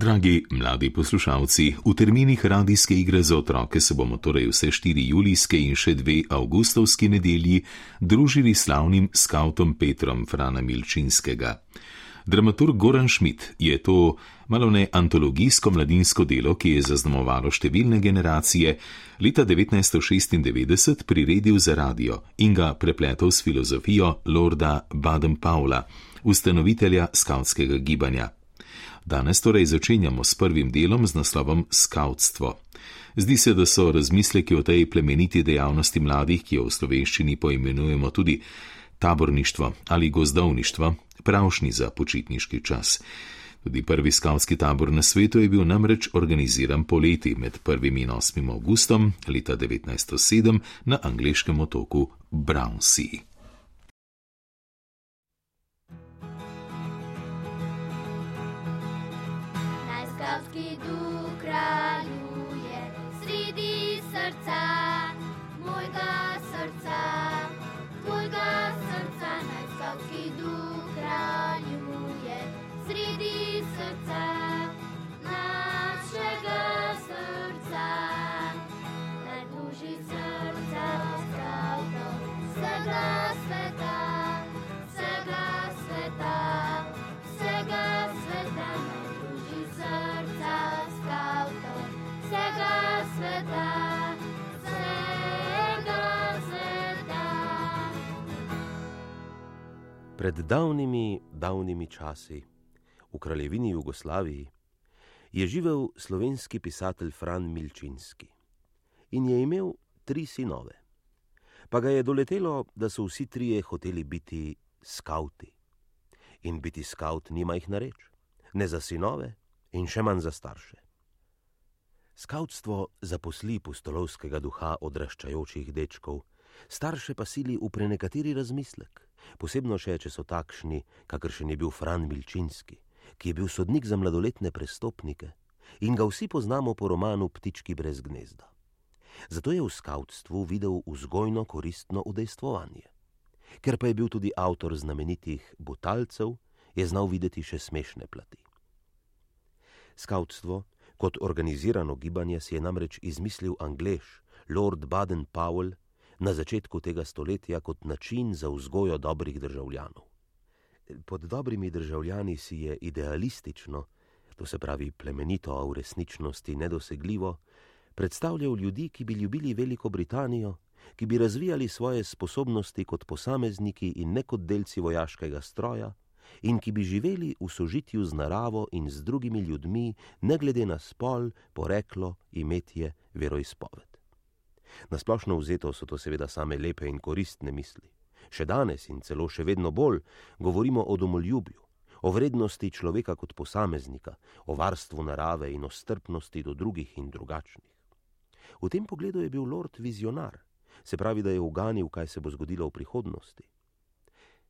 Dragi mladi poslušalci, v terminih radijske igre za otroke se bomo torej vse štiri julijske in še dve avgustovski nedelji družili slavnim skautom Petrom Frana Milčinskega. Dramaturg Goran Schmidt je to malo ne antologijsko mladinsko delo, ki je zaznamovalo številne generacije, leta 1996 priredil za radio in ga prepletel s filozofijo Lorda Baden-Paula, ustanovitelja skautskega gibanja. Danes torej začenjamo s prvim delom z naslovom Skautstvo. Zdi se, da so razmisleki o tej plemeniti dejavnosti mladih, ki jo v slovenščini poimenujemo tudi taborništvo ali gozdovništvo, pravšni za počitniški čas. Tudi prvi skautski tabor na svetu je bil namreč organiziran poleti med 1. in 8. augustom leta 1907 na angliškem otoku Brownsea. Skautski duh kraljuje Pred davnimi, davnimi časi, v kraljevini Jugoslaviji, je živel slovenski pisatelj Fran Milčinski in je imel tri sinove. Pa ga je doletelo, da so vsi trije hoteli biti skauti. In biti skaut nima jih nareč, ne za sinove in še manj za starše. Skautstvo zaposli pustolovskega duha odraščajočih dečkov, starše pa sili v prenekateri razmislek, posebno še, če so takšni, kakršen je bil Fran Milčinski, ki je bil sodnik za mladoletne prestopnike in ga vsi poznamo po romanu Ptički brez gnezda. Zato je v skautstvu videl vzgojno koristno udejstvovanje. Ker pa je bil tudi avtor znamenitih Butalcev, je znal videti še smešne plati. Skautstvo kot organizirano gibanje si je namreč izmislil Anglež Lord Baden-Powell na začetku tega stoletja kot način za vzgojo dobrih državljanov. Pod dobrimi državljani si je idealistično, to se pravi plemenito, a v resničnosti nedosegljivo, predstavljal ljudi, ki bi ljubili Veliko Britanijo, ki bi razvijali svoje sposobnosti kot posamezniki in ne kot delci vojaškega stroja, in ki bi živeli v sožitju z naravo in z drugimi ljudmi, ne glede na spol, poreklo, imetje, veroizpoved. Nasplošno vzeto so to seveda same lepe in koristne misli. Še danes in celo še vedno bolj govorimo o domoljubju, o vrednosti človeka kot posameznika, o varstvu narave in o strpnosti do drugih in drugačnih. V tem pogledu je bil lord vizionar, se pravi, da je uganil, kaj se bo zgodilo v prihodnosti.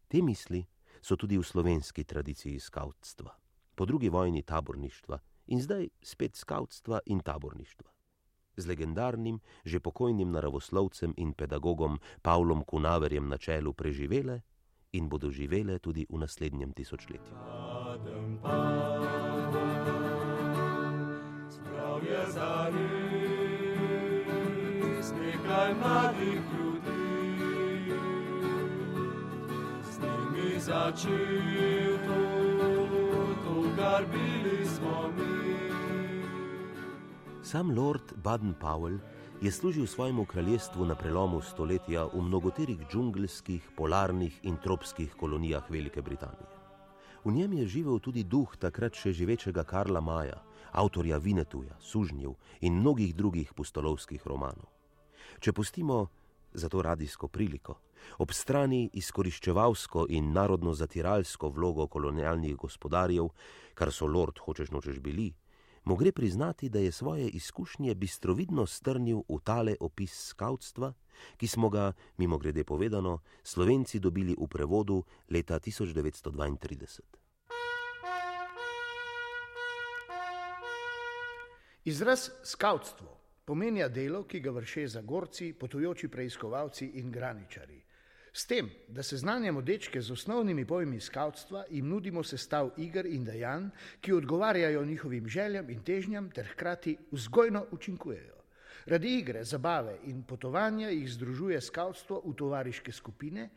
Te misli so tudi v slovenski tradiciji skautstva, po drugi vojni taborništva in zdaj spet skautstva in taborništva. Z legendarnim, že pokojnim naravoslovcem in pedagogom Pavlom Kunaverjem na čelu preživele in bodo živele tudi v naslednjem tisočletju. Z njimi začel to, to, kar bili smo mi. Sam lord Baden-Powell je služil svojemu kraljestvu na prelomu stoletja v mnogoterih džungelskih, polarnih in tropskih kolonijah Velike Britanije. V njem je živel tudi duh takrat še živečega Karla Maja, avtorja Vinetuja, Sužnjev in mnogih drugih pustolovskih romanov. Če pustimo za to radijsko priliko, ob strani izkoriščevalsko in narodno zatiralsko vlogo kolonialnih gospodarjev, kar so lord hočeš nočeš bili, mu gre priznati, da je svoje izkušnje bistrovidno strnil v tale opis skautstva, ki smo ga, mimo grede povedano, slovenci dobili v prevodu leta 1932. Izraz skautstvo pomenja delo, ki ga vrše zagorci, potujoči preiskovalci in graničari. S tem, da seznanjamo dečke z osnovnimi pojmi skavtstva, jim nudimo sestav iger in dejanj, ki odgovarjajo njihovim željam in težnjam ter hkrati vzgojno učinkujejo. Radi igre, zabave in potovanja jih združuje skavtstvo v tovariške skupine,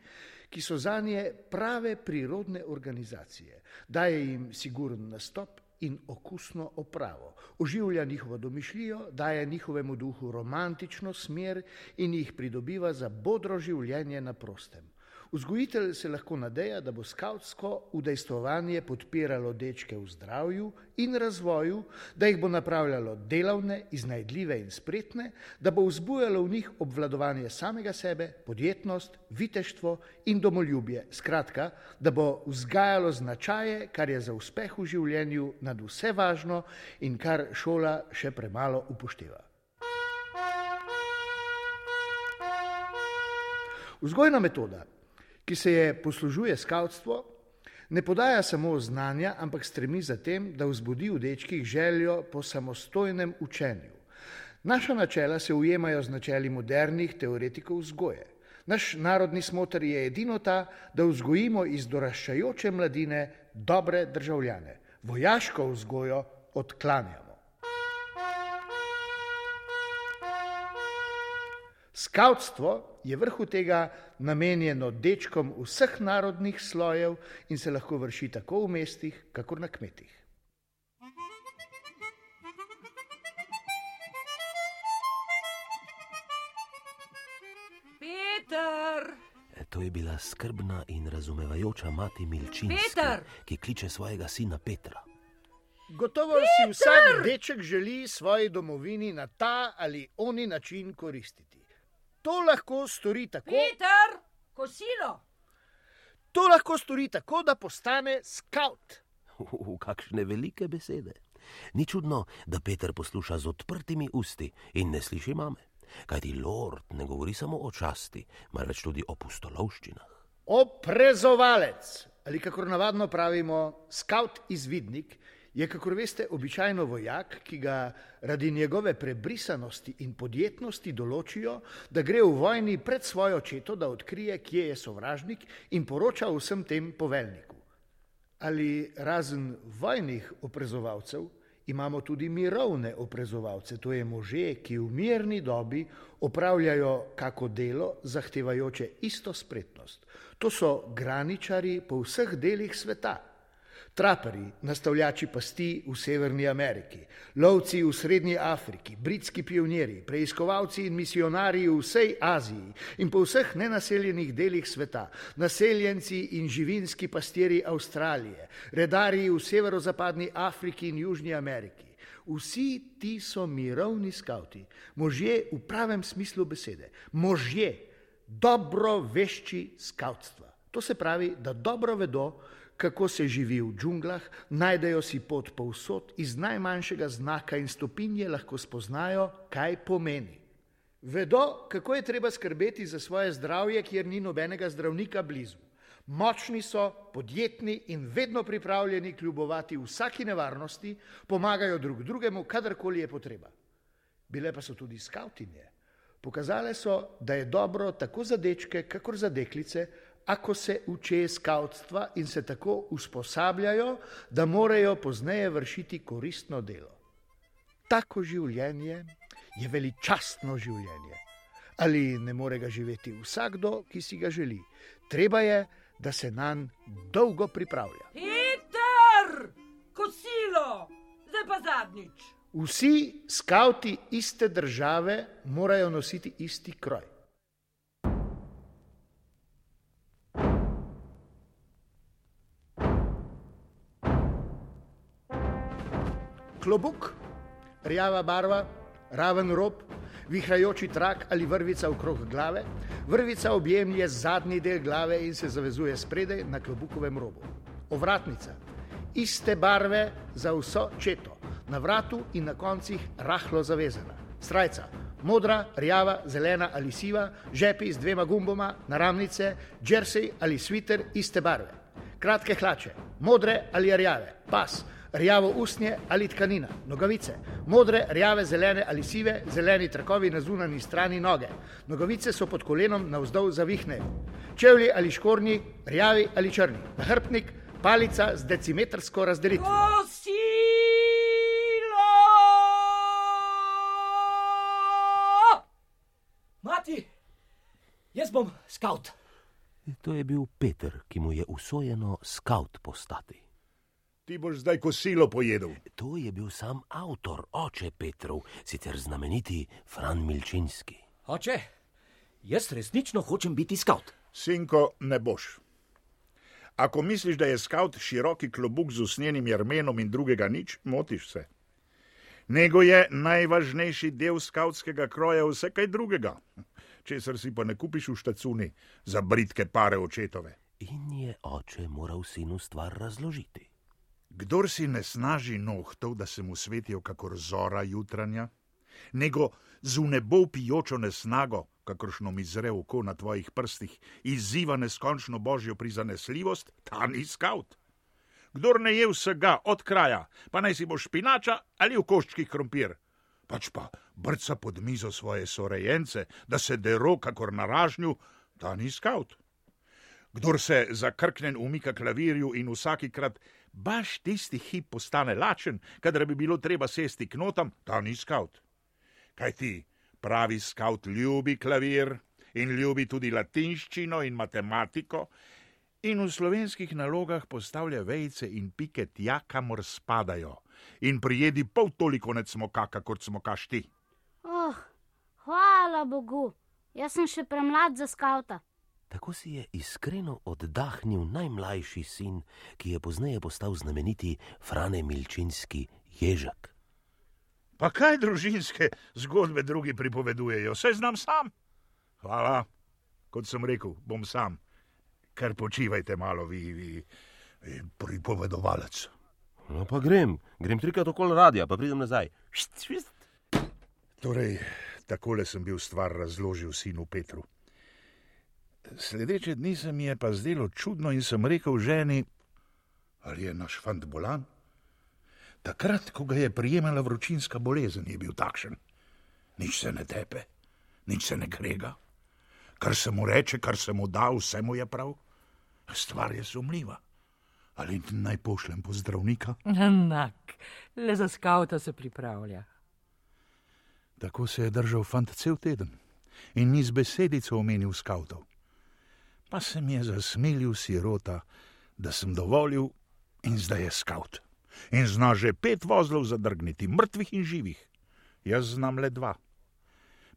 ki so za nje prave prirodne organizacije, daje jim siguren nastop in okusno opravo, oživlja njihovo domišljijo, daje njihovemu duhu romantično smer in jih pridobiva za bodro življenje na prostem. Vzgojitelj se lahko nadeja, da bo skautsko udejstvovanje podpiralo dečke v zdravju in razvoju, da jih bo napravljalo delavne, iznajdljive in spretne, da bo vzbujalo v njih obvladovanje samega sebe, podjetnost, viteštvo in domoljubje. Skratka, da bo vzgajalo značaje, kar je za uspeh v življenju nad vse važno in kar šola še premalo upošteva. Vzgojna metoda ki se je poslužuje skavtstvo, ne podaja samo znanja, ampak stremi za tem, da vzbudi v dečkih željo po samostojnem učenju. Naša načela se ujemajo z načeli modernih teoretikov vzgoje. Naš narodni smotr je edino ta, da vzgojimo iz doraščajoče mladine dobre državljane. Vojaško vzgojo odklanjamo. Skavtstvo je vrhu tega namenjeno dečkom vseh narodnih slojev in se lahko vrši tako v mestih, kakor na kmetih. Peter, E, To je bila skrbna in razumevajoča mati Milčinska, Peter! ki kliče svojega sina Petra. Gotovo si vsak deček želi svoji domovini na ta ali oni način koristiti. To lahko stori tako, Peter, kosilo. to lahko stori tako da postane skaut. V kakšne velike besede. Ni čudno, da Peter posluša z odprtimi usti in ne sliši mame. Kajti Lord ne govori samo o časti, marveč tudi o pustolovščinah. Oprezovalec, ali kako navadno pravimo, skaut izvidnik, je, kakor veste, običajno vojak, ki ga radi njegove prebrisanosti in podjetnosti določijo, da gre v vojni pred svojo četo, da odkrije, kje je sovražnik in poroča vsem tem poveljniku. Ali razen vojnih oprezovalcev imamo tudi mirovne oprezovalce, to je može, ki v mirni dobi opravljajo kako delo, zahtevajoče isto spretnost. To so graničari po vseh delih sveta. Traperi, nastavljači pasti v Severni Ameriki, lovci v Srednji Afriki, britski pionirji, preiskovalci in misionarji v vsej Aziji in po vseh nenaseljenih delih sveta, naseljenci in živinski pastirji Avstralije, redarji v severozapadni Afriki in Južni Ameriki. Vsi ti so mirovni skavti, možje v pravem smislu besede, možje, dobro vešči skavtstva. To se pravi, da dobro vedo, kako se živi v džunglah, najdejo si pot povsod, iz najmanjšega znaka in stopinje lahko spoznajo, kaj pomeni. Vedo, kako je treba skrbeti za svoje zdravje, kjer ni nobenega zdravnika blizu. Močni so, podjetni in vedno pripravljeni kljubovati vsaki nevarnosti, pomagajo drug drugemu, kadarkoli je potreba. Bile pa so tudi skavtinje. Pokazale so, da je dobro tako za dečke, kakor za deklice, ako se uče skavtstva in se tako usposabljajo, da morajo pozneje vršiti koristno delo. Tako življenje je veličastno življenje. Ali ne more ga živeti vsakdo, ki si ga želi. Treba je, da se nanj dolgo pripravlja. Peter, kosilo, zdaj pa zadnjič. Vsi skavti iste države morajo nositi isti kroj. Klobuk, rjava barva, raven rob, vihrajoči trak ali vrvica okrog glave. Vrvica objemlje zadnji del glave in se zavezuje spredaj na klobukovem robu. Ovratnica, iste barve za vso četo, na vratu in na koncih rahlo zavezana. Srajca, modra, rjava, zelena ali siva, žepi z dvema gumboma, naramnice, jersey ali sviter iste barve. Kratke hlače, modre ali rjave, pas, rjavo usnje ali tkanina, nogavice, modre, rjave, zelene ali sive, zeleni trakovi na zunanji strani noge. Nogavice so pod kolenom navzdol zavihne. Čevlji ali škornji, rjavi ali črni, nahrbtnik, palica z decimetrsko razdelitvijo. Kosilo! Mati, jaz bom scout. To je bil Peter, ki mu je usojeno skaut postati. Ti boš zdaj kosilo pojedel. To je bil sam avtor, oče Petrov, sicer znameniti Fran Milčinski. Oče, jaz resnično hočem biti scout. Sinko, ne boš. Ako misliš, da je skaut široki klobuk z usnjenim jermenom in drugega nič, motiš se. Nego je najvažnejši del skautskega kroja vse kaj drugega, česar si pa ne kupiš v štacuni za britke pare očetove. In je oče moral sinu stvar razložiti. Kdor si ne snaži nohtov, da se mu svetijo kakor zora jutranja, nego z v nebo pijočo nesnago, kakršno mi zre oko na tvojih prstih, izziva neskončno božjo prizanesljivost, ta ni skaut. Kdor ne je vsega od kraja, pa naj si bo špinača ali v koščkih krompir, pač pa brca pod mizo svoje sorejence, da se dero kakor na ražnju, ta ni skaut. Kdor se zakrknen umika klavirju in vsakikrat baš tisti hip postane lačen, kadar bi bilo treba sesti k notam, ta ni skaut. Kaj ti, pravi skaut ljubi klavir in ljubi tudi latinščino in matematiko, in v slovenskih nalogah postavlja vejce in pike tja, kamor spadajo, in prijedi pol toliko nec smoka, kot smokaš ti. Oh, hvala Bogu, jaz sem še premlad za skavta. Tako si je iskreno oddahnil najmlajši sin, ki je pozneje postal znameniti Frane Milčinski ježek. Pa kaj družinske zgodbe drugi pripovedujejo, vse znam sam. Hvala, kot sem rekel, bom sam. Kar počivajte malo, vi, vi, vi pripovedovalec. No pa grem, grem trikrat okoli radia, pa pridem nazaj. Št, št. Torej, takole sem bil stvar razložil sinu Petru. Sledeče dni se mi je pa zdelo čudno in sem rekel ženi, ali je naš fant bolan. Takrat, ko ga je prijemala vročinska bolezen, je bil takšen. Nič se ne tepe, nič se ne grega. Kar se mu reče, kar se mu da, vse mu je prav. Stvar je sumljiva. Ali naj pošljem po zdravnika? Enak, le za skavta se pripravlja. Tako se je držal fant cel teden in ni z besedico omenil skavtov. Pa se mi je zasmilil sirota, da sem dovolil in zdaj je skavt. In zna že pet vozlov zadrgniti, mrtvih in živih. Jaz znam le dva.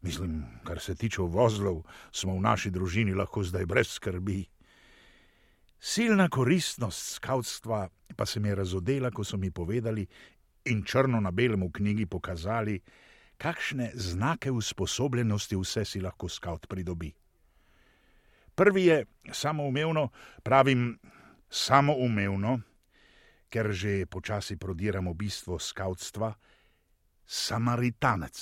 Mislim, kar se tiče vozlov, smo v naši družini lahko zdaj brez skrbi. Silna koristnost skavtstva pa se mi je razodela, ko so mi povedali in črno na belem v knjigi pokazali, kakšne znake usposobljenosti vse si lahko skavt pridobi. Prvi je samoumevno, pravim samoumevno, ker že počasi prodiramo bistvo skavtstva, samaritanec,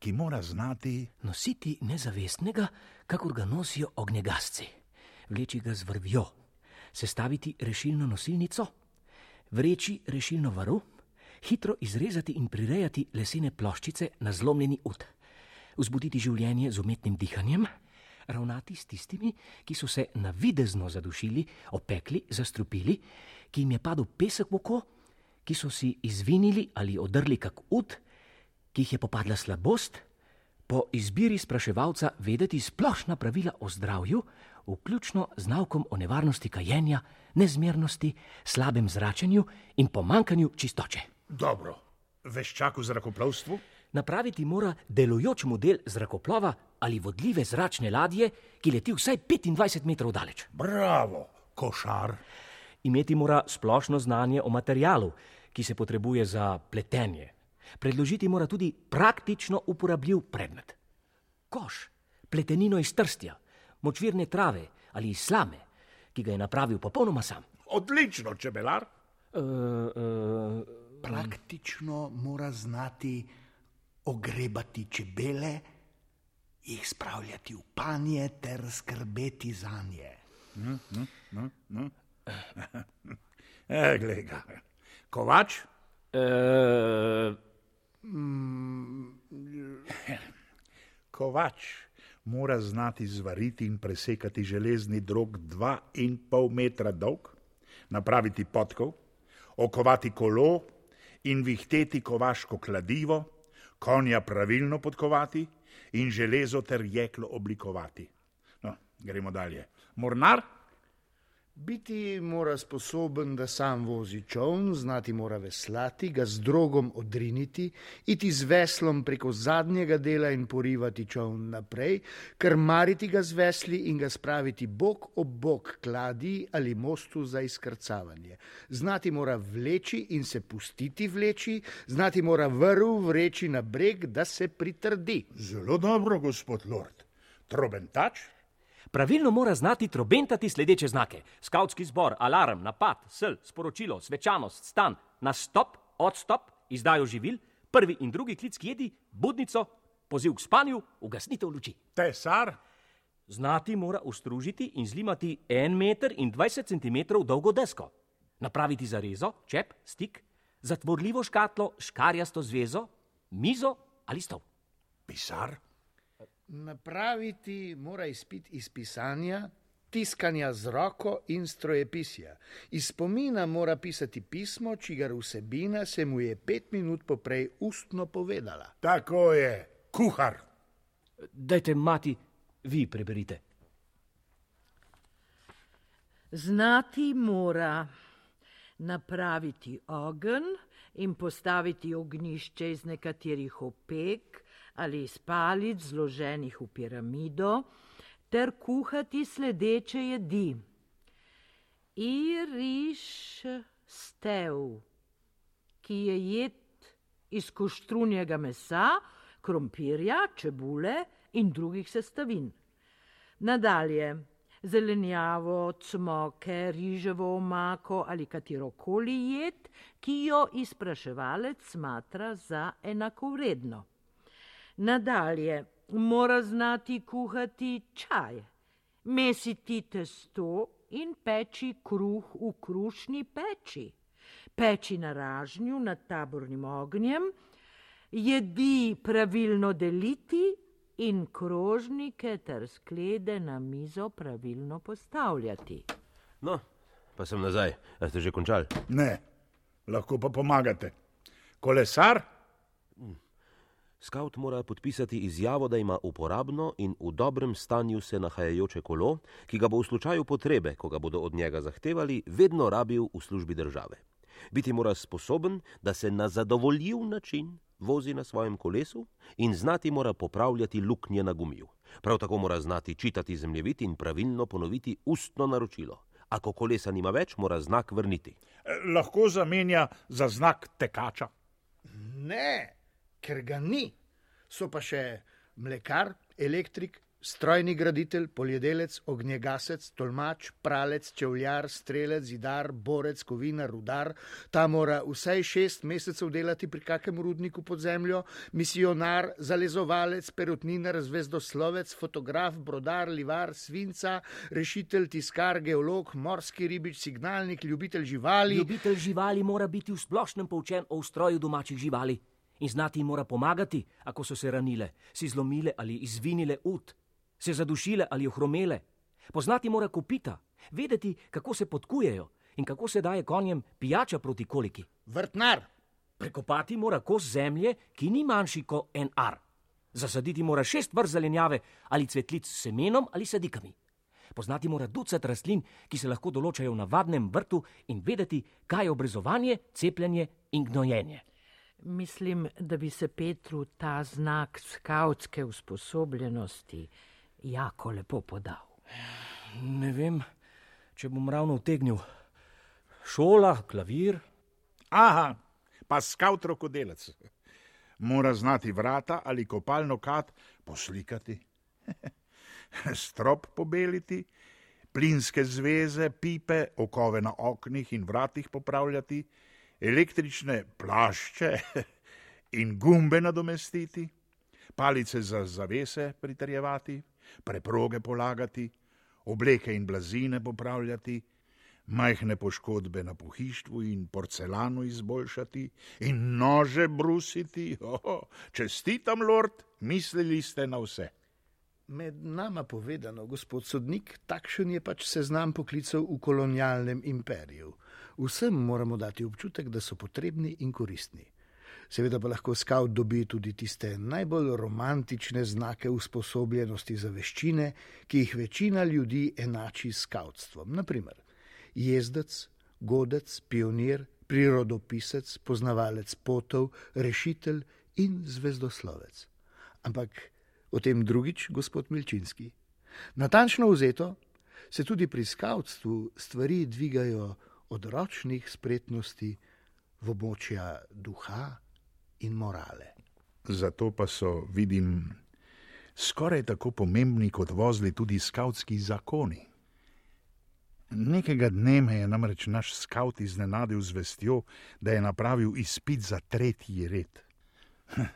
ki mora znati Nositi nezavestnega, kakor ga nosijo ognjegasci, vleči ga z vrvjo, sestaviti rešilno nosilnico, vreči rešilno varu, hitro izrezati in prirejati lesene ploščice na zlomljeni ud, vzbuditi življenje z umetnim dihanjem, ravnati s tistimi, ki so se navidezno zadušili, opekli, zastrupili, ki jim je padel pesek v oko, ki so si izvinili ali odrli kak ud, ki jih je popadla slabost, po izbiri spraševalca vedeti splošna pravila o zdravju, vključno z naukom o nevarnosti kajenja, nezmernosti, slabem zračenju in pomankanju čistoče. dobro, veščak v zrakoplovstvu. Napraviti mora delujoč model zrakoplova ali vodljive zračne ladje, ki leti vsaj 25 metrov daleč. Bravo, košar. Imeti mora splošno znanje o materialu, ki se potrebuje za pletenje. Predložiti mora tudi praktično uporabljiv predmet. Koš, pletenino iz trstja, močvirne trave ali iz slame, ki ga je napravil popolnoma sam. Odlično, čebelar. Uh, uh, Praktično mora znati ogrebati čebele, jih spravljati v panje ter skrbeti za nje. E, glej ga. Kovač? E, Kovač mora znati zvariti in presekati železni drog dva in pol metra dolg, napraviti potkov, okovati kolo in vihteti kovaško kladivo, konja pravilno podkovati in železo ter jeklo oblikovati. No, gremo dalje. Mornar? Biti mora sposoben, da sam vozi čovn, znati mora veslati, ga z drogom odriniti, iti z veslom preko zadnjega dela in porivati čovn naprej, krmariti ga z vesli in ga spraviti bok ob bok kladi ali mostu za izkrcavanje. Znati mora vleči in se pustiti vleči, znati mora vrv vreči na breg, da se pritrdi. Zelo dobro, gospod Lord. Trobentač? Pravilno mora znati trobentati sledeče znake: skautski zbor, alarm, napad, sl, sporočilo, svečanost, stan, nastop, odstop, izdajo živil, prvi in drugi klic k jedi, budnico, poziv k spanju, ugasnitev luči. Tesar? Znati mora ustružiti in zlimati en meter in 20 centimetrov dolgo desko, napraviti zarezo, čep, stik, zatvorljivo škatlo, škarjasto zvezo, mizo ali stol. Pisar? Napraviti mora izpit iz pisanja, tiskanja z roko in strojepisja. Iz spomina mora pisati pismo, čigar vsebina se mu je pet minut poprej ustno povedala. Tako je, kuhar. Dajte, mati, vi preberite. Znati mora napraviti ogenj in postaviti ognišče iz nekaterih opek ali iz palic zloženih v piramido, ter kuhati sledeče jedi. Iriš stev, ki je jed iz koštrunjega mesa, krompirja, čebule in drugih sestavin. Nadalje, zelenjavo, cmoke, riževo omako ali katerokoli jed, ki jo izpraševalec smatra za enakovredno. Nadalje, mora znati kuhati čaj, mesiti testo in peči kruh v krušni peči, peči na ražnju nad tabornim ognjem, jedi pravilno deliti in krožnike ter sklede na mizo pravilno postavljati. No, pa sem nazaj. A ste že končali? Ne, lahko pa pomagate. Kolesar? Skaut mora podpisati izjavo, da ima uporabno in v dobrem stanju se nahajajoče kolo, ki ga bo v slučaju potrebe, ko ga bodo od njega zahtevali, vedno rabil v službi države. Biti mora sposoben, da se na zadovoljiv način vozi na svojem kolesu in znati mora popravljati luknje na gumiju. Prav tako mora znati čitati zemljevid in pravilno ponoviti ustno naročilo. Ako kolesa nima več, mora znak vrniti. Eh, Lahko zamenja za znak tekača. Ne, ker ga ni. So pa še mlekar, elektrik, strojni graditelj, poljedelec, ognjegasec, tolmač, pralec, čevljar, strelec, zidar, borec, kovinar, rudar. Ta mora vsaj šest mesecev delati pri kakem rudniku pod zemljo, misionar, zalezovalec, perutninar, zvezdoslovec, fotograf, brodar, livar, svinca, rešitelj, tiskar, geolog, morski ribič, signalnik, ljubitelj živali. Ljubitelj živali mora biti v splošnem poučen o ustroju domačih živali in znati jim mora pomagati, ako so se ranile, si zlomile ali izvinile ud, se zadušile ali ohromele. Poznati mora kopita, vedeti, kako se podkujejo in kako se daje konjem pijača proti koliki. Vrtnar, Prekopati mora kos zemlje, ki ni manjši kot en ar. Zasaditi mora šest vrst zelenjave ali cvetlic s semenom ali sadikami. Poznati mora ducat rastlin, ki se lahko določajo v navadnem vrtu in vedeti, kaj je obrezovanje, cepljenje in gnojenje. Mislim, da bi se Petru ta znak skautske usposobljenosti jako lepo podal. Ne vem, če bom ravno utegnil. Šola, klavir, Aha, pa skaut rokodelec. Mora znati vrata ali kopalno kat poslikati, strop pobeliti, plinske zveze, pipe, okove na oknih in vratih popravljati, električne plašče in gumbe nadomestiti, palice za zavese pritrjevati, preproge polagati, obleke in blazine popravljati, majhne poškodbe na pohištvu in porcelano izboljšati, in nože brusiti. Oh, čestitam, lord, mislili ste na vse. Med nama povedano, gospod sodnik, takšen je pač seznam poklicev v kolonialnem imperiju. Vsem moramo dati občutek, da so potrebni in koristni. Seveda pa lahko skaut dobi tudi tiste najbolj romantične znake usposobljenosti za veščine, ki jih večina ljudi enači s skautstvom. Naprimer, jezdec, godec, pionir, prirodopisec, poznavalec potov, rešitelj in zvezdoslovec. Ampak o tem drugič, gospod Milčinski. Natančno vzeto se tudi pri skautstvu stvari dvigajo od ročnih spretnosti v območja duha in morale. Zato pa so, vidim, skoraj tako pomembni kot vozli tudi skautski zakoni. Nekega dne me je namreč naš skaut iznenadil z vestjo, da je napravil izpit za tretji red. Hm,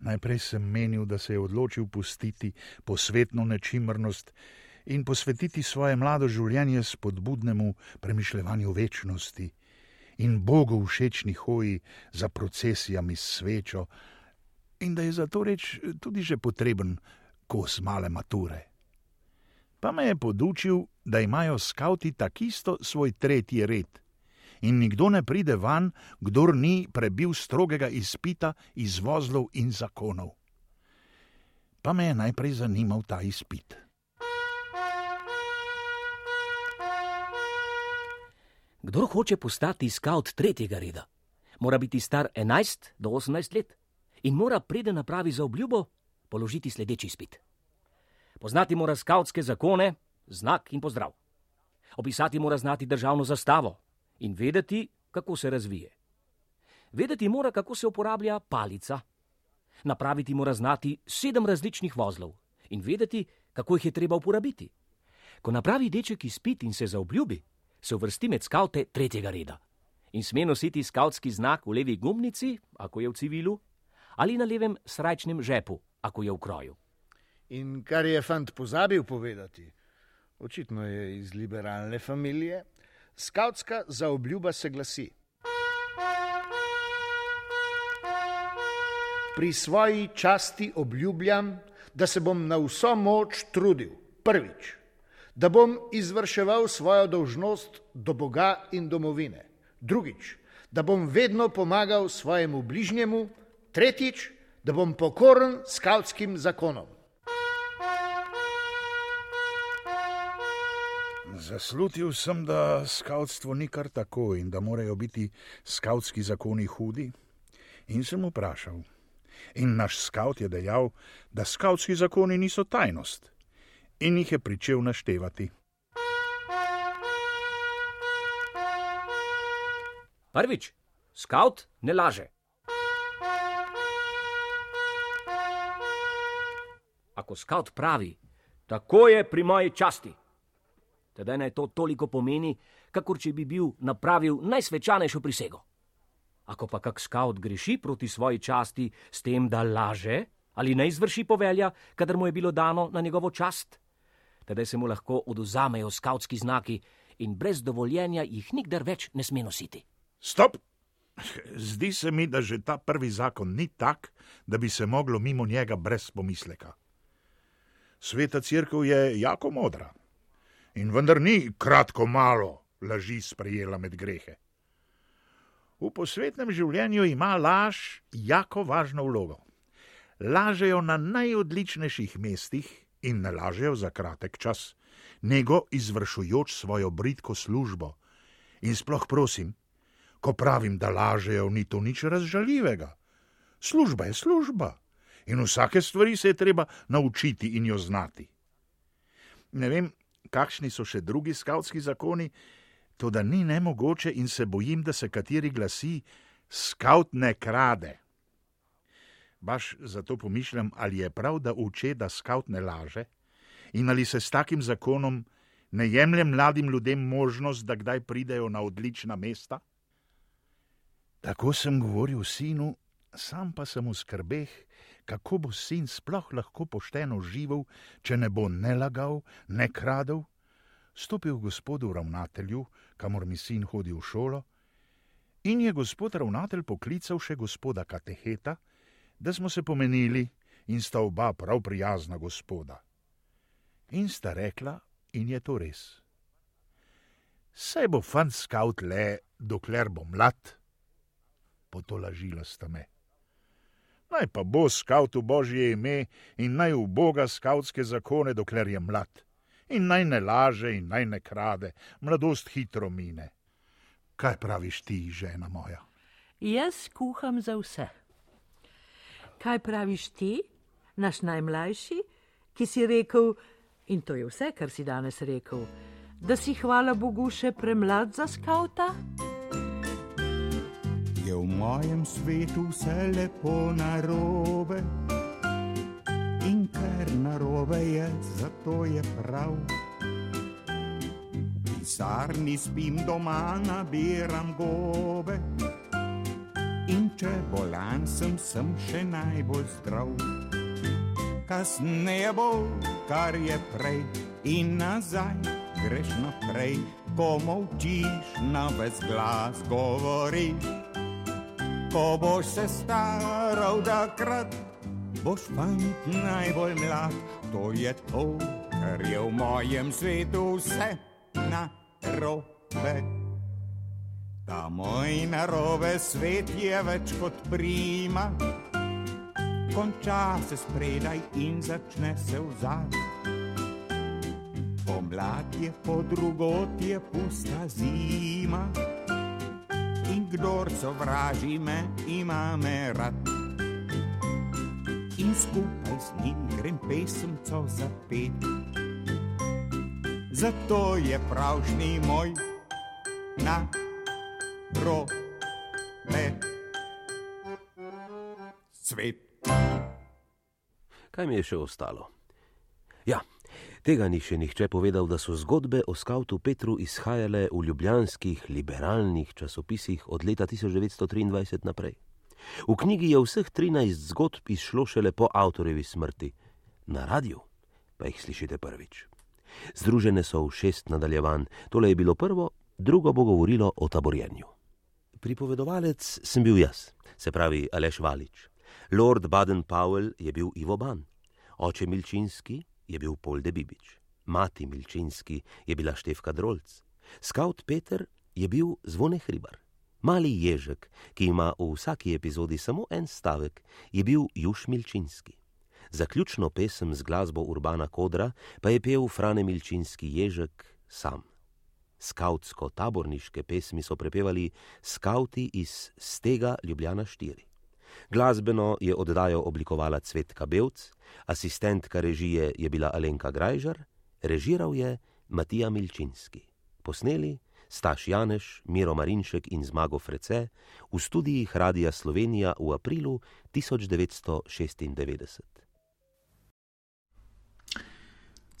najprej sem menil, da se je odločil pustiti posvetno nečimrnost in posvetiti svoje mlado življenje spodbudnemu premišljevanju večnosti in Bogu všečni hoji za procesijami s svečo, in da je za to reč tudi že potreben kos male mature. Pa me je podučil, da imajo skauti takisto svoj tretji red. In nikdo ne pride van, kdor ni prebil strogega izpita iz vozlov in zakonov. Pa me je najprej zanimal ta izpit. Kdor hoče postati skaut tretjega reda, mora biti star 11 do 18 let in mora preden napravi za obljubo položiti sledeči izpit. Poznati mora skautske zakone, znak in pozdrav. Opisati mora znati državno zastavo in vedeti, kako se razvije. Vedeti mora, kako se uporablja palica. Napraviti mora znati sedem različnih vozlov in vedeti, kako jih je treba uporabiti. Ko napravi deček izpit in se zaobljubi, se uvrsti med skaute tretjega reda. In sme nositi skautski znak v levi gumnici, ako je v civilu, ali na levem srajčnem žepu, ako je v kroju. In kar je fant pozabil povedati, očitno je iz liberalne familije, skautska zaobljuba se glasi: Pri svoji časti obljubljam, da se bom na vso moč trudil, prvič, da bom izvrševal svojo dolžnost do Boga in domovine, drugič, da bom vedno pomagal svojemu bližnjemu, tretjič, da bom pokoren skautskim zakonom. Zaslutil sem, da skautstvo ni kar tako in da morajo biti skautski zakoni hudi. In sem vprašal. In naš skaut je dejal, da skautski zakoni niso tajnost. In jih je pričel naštevati. Prvič, skaut ne laže. Ako skaut pravi, tako je pri moji časti tedaj naj to toliko pomeni, kakor če bi bil napravil najsvečanejšo prisego. Ako pa kak skaut greši proti svoji časti s tem, da laže ali ne izvrši povelja, kadar mu je bilo dano na njegovo čast, tedaj se mu lahko oduzamejo skautski znaki in brez dovoljenja jih nikdar več ne sme nositi. Stop! Zdi se mi, da že ta prvi zakon ni tak, da bi se moglo mimo njega brez pomisleka. Sveta crkva je jako modra in vendar ni kratko malo laži sprejela med grehe. V posvetnem življenju ima laž jako važno vlogo. Lažejo na najodličnejših mestih in ne lažejo za kratek čas, nego izvršujoč svojo britko službo. In sploh prosim, ko pravim, da lažejo, ni to nič razžaljivega. Služba je služba in vsake stvari se je treba naučiti in jo znati. Ne vem, kakšni so še drugi skavtski zakoni, to da ni nemogoče in se bojim, da se kateri glasi: Skaut ne krade. Baš zato pomišljam, ali je prav, da uče, da skaut ne laže, in ali se s takim zakonom ne jemlje mladim ljudem možnost, da kdaj pridejo na odlična mesta? Tako sem govoril sinu, sam pa sem v skrbeh, kako bo sin sploh lahko pošteno živel, če ne bo ne lagal, ne kradel, stopil gospodu ravnatelju, kamor mi sin hodi v šolo, in je gospod ravnatelj poklical še gospoda Kateheta, da smo se pomenili in sta oba prav prijazna gospoda. In sta rekla, in je to res. Saj bo fant skaut le, dokler bo mlad, potolažila sta me. Naj pa bo skaut v božje ime in naj v boga skautske zakone, dokler je mlad, in naj ne laže in naj ne krade, mladost hitro mine. Kaj praviš ti, žena moja? Jaz kuham za vse. Kaj praviš ti, naš najmlajši, ki si rekel, in to je vse, kar si danes rekel, da si hvala Bogu še premlad za skauta? Je v mojem svetu vse lepo narobe in ker narobe je, zato je prav. V pisarni spim doma, nabiram gobe če bolan sem, sem še najbolj zdrav. Kasneje bo, kar je prej in nazaj, greš naprej, ko molčiš, na ves glas govoriš. Ko boš se staral, da krat boš fant najbolj mlad, to je to, kar je v mojem svetu vse narobe. Ta moj narobe svet je več kot prima, konča se spredaj in začne se vzad. Pomlad je po drugot je pusta zima in kdor sovraži me, ima me rad. In skupaj z njim grem pesemco zapet. Zato je pravšnji moj na robe. Svet. Kaj mi je še ostalo? Ja, tega ni še nihče povedal, da so zgodbe o skautu Petru izhajale v ljubljanskih liberalnih časopisih od leta 1923 naprej. V knjigi je vseh 13 zgodb izšlo šele po avtorjevi smrti, na radiju pa jih slišite prvič. Združene so v šest nadaljevanj, tole je bilo prvo, drugo bo govorilo o taborjenju. Pripovedovalec sem bil jaz, se pravi Aleš Valič. Lord Baden-Powell je bil Ivo Ban, oče Milčinski je bil Polde Bibič, mati Milčinski je bila Štefka Drolc, skaut Peter je bil Zvone Hribar. Mali ježek, ki ima v vsaki epizodi samo en stavek, je bil Juš Milčinski. Zaključno pesem z glasbo Urbana Kodra pa je pel Frane Milčinski ježek sam. Skautsko-taborniške pesmi so prepevali skauti iz Stega Ljubljana 4. Glasbeno je oddajo oblikovala Cvetka Belc, asistentka režije je bila Alenka Grajžar, režiral je Matija Milčinski. Posneli Staš Janeš, Miro Marinšek in Zmago Frece v studijih Radia Slovenija v aprilu 1996.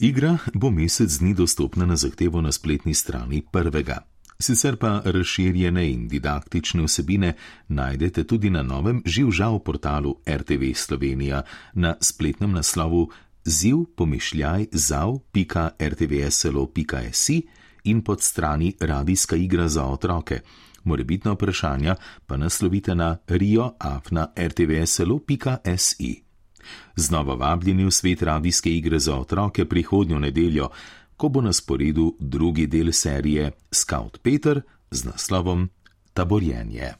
Igra bo mesec dni dostopna na zahtevo na spletni strani prvega. Sicer pa razširjene in didaktične vsebine najdete tudi na novem živžav portalu RTV Slovenija na spletnem naslovu ziv-pomišljaj zav.rtvslo.si in pod strani Radijska igra za otroke. Morebitna vprašanja pa naslovite na rioafna.rtvslo.si. Znova vabljeni v svet radijske igre za otroke prihodnjo nedeljo, ko bo na sporedu drugi del serije Scout Peter z naslovom Taborjenje.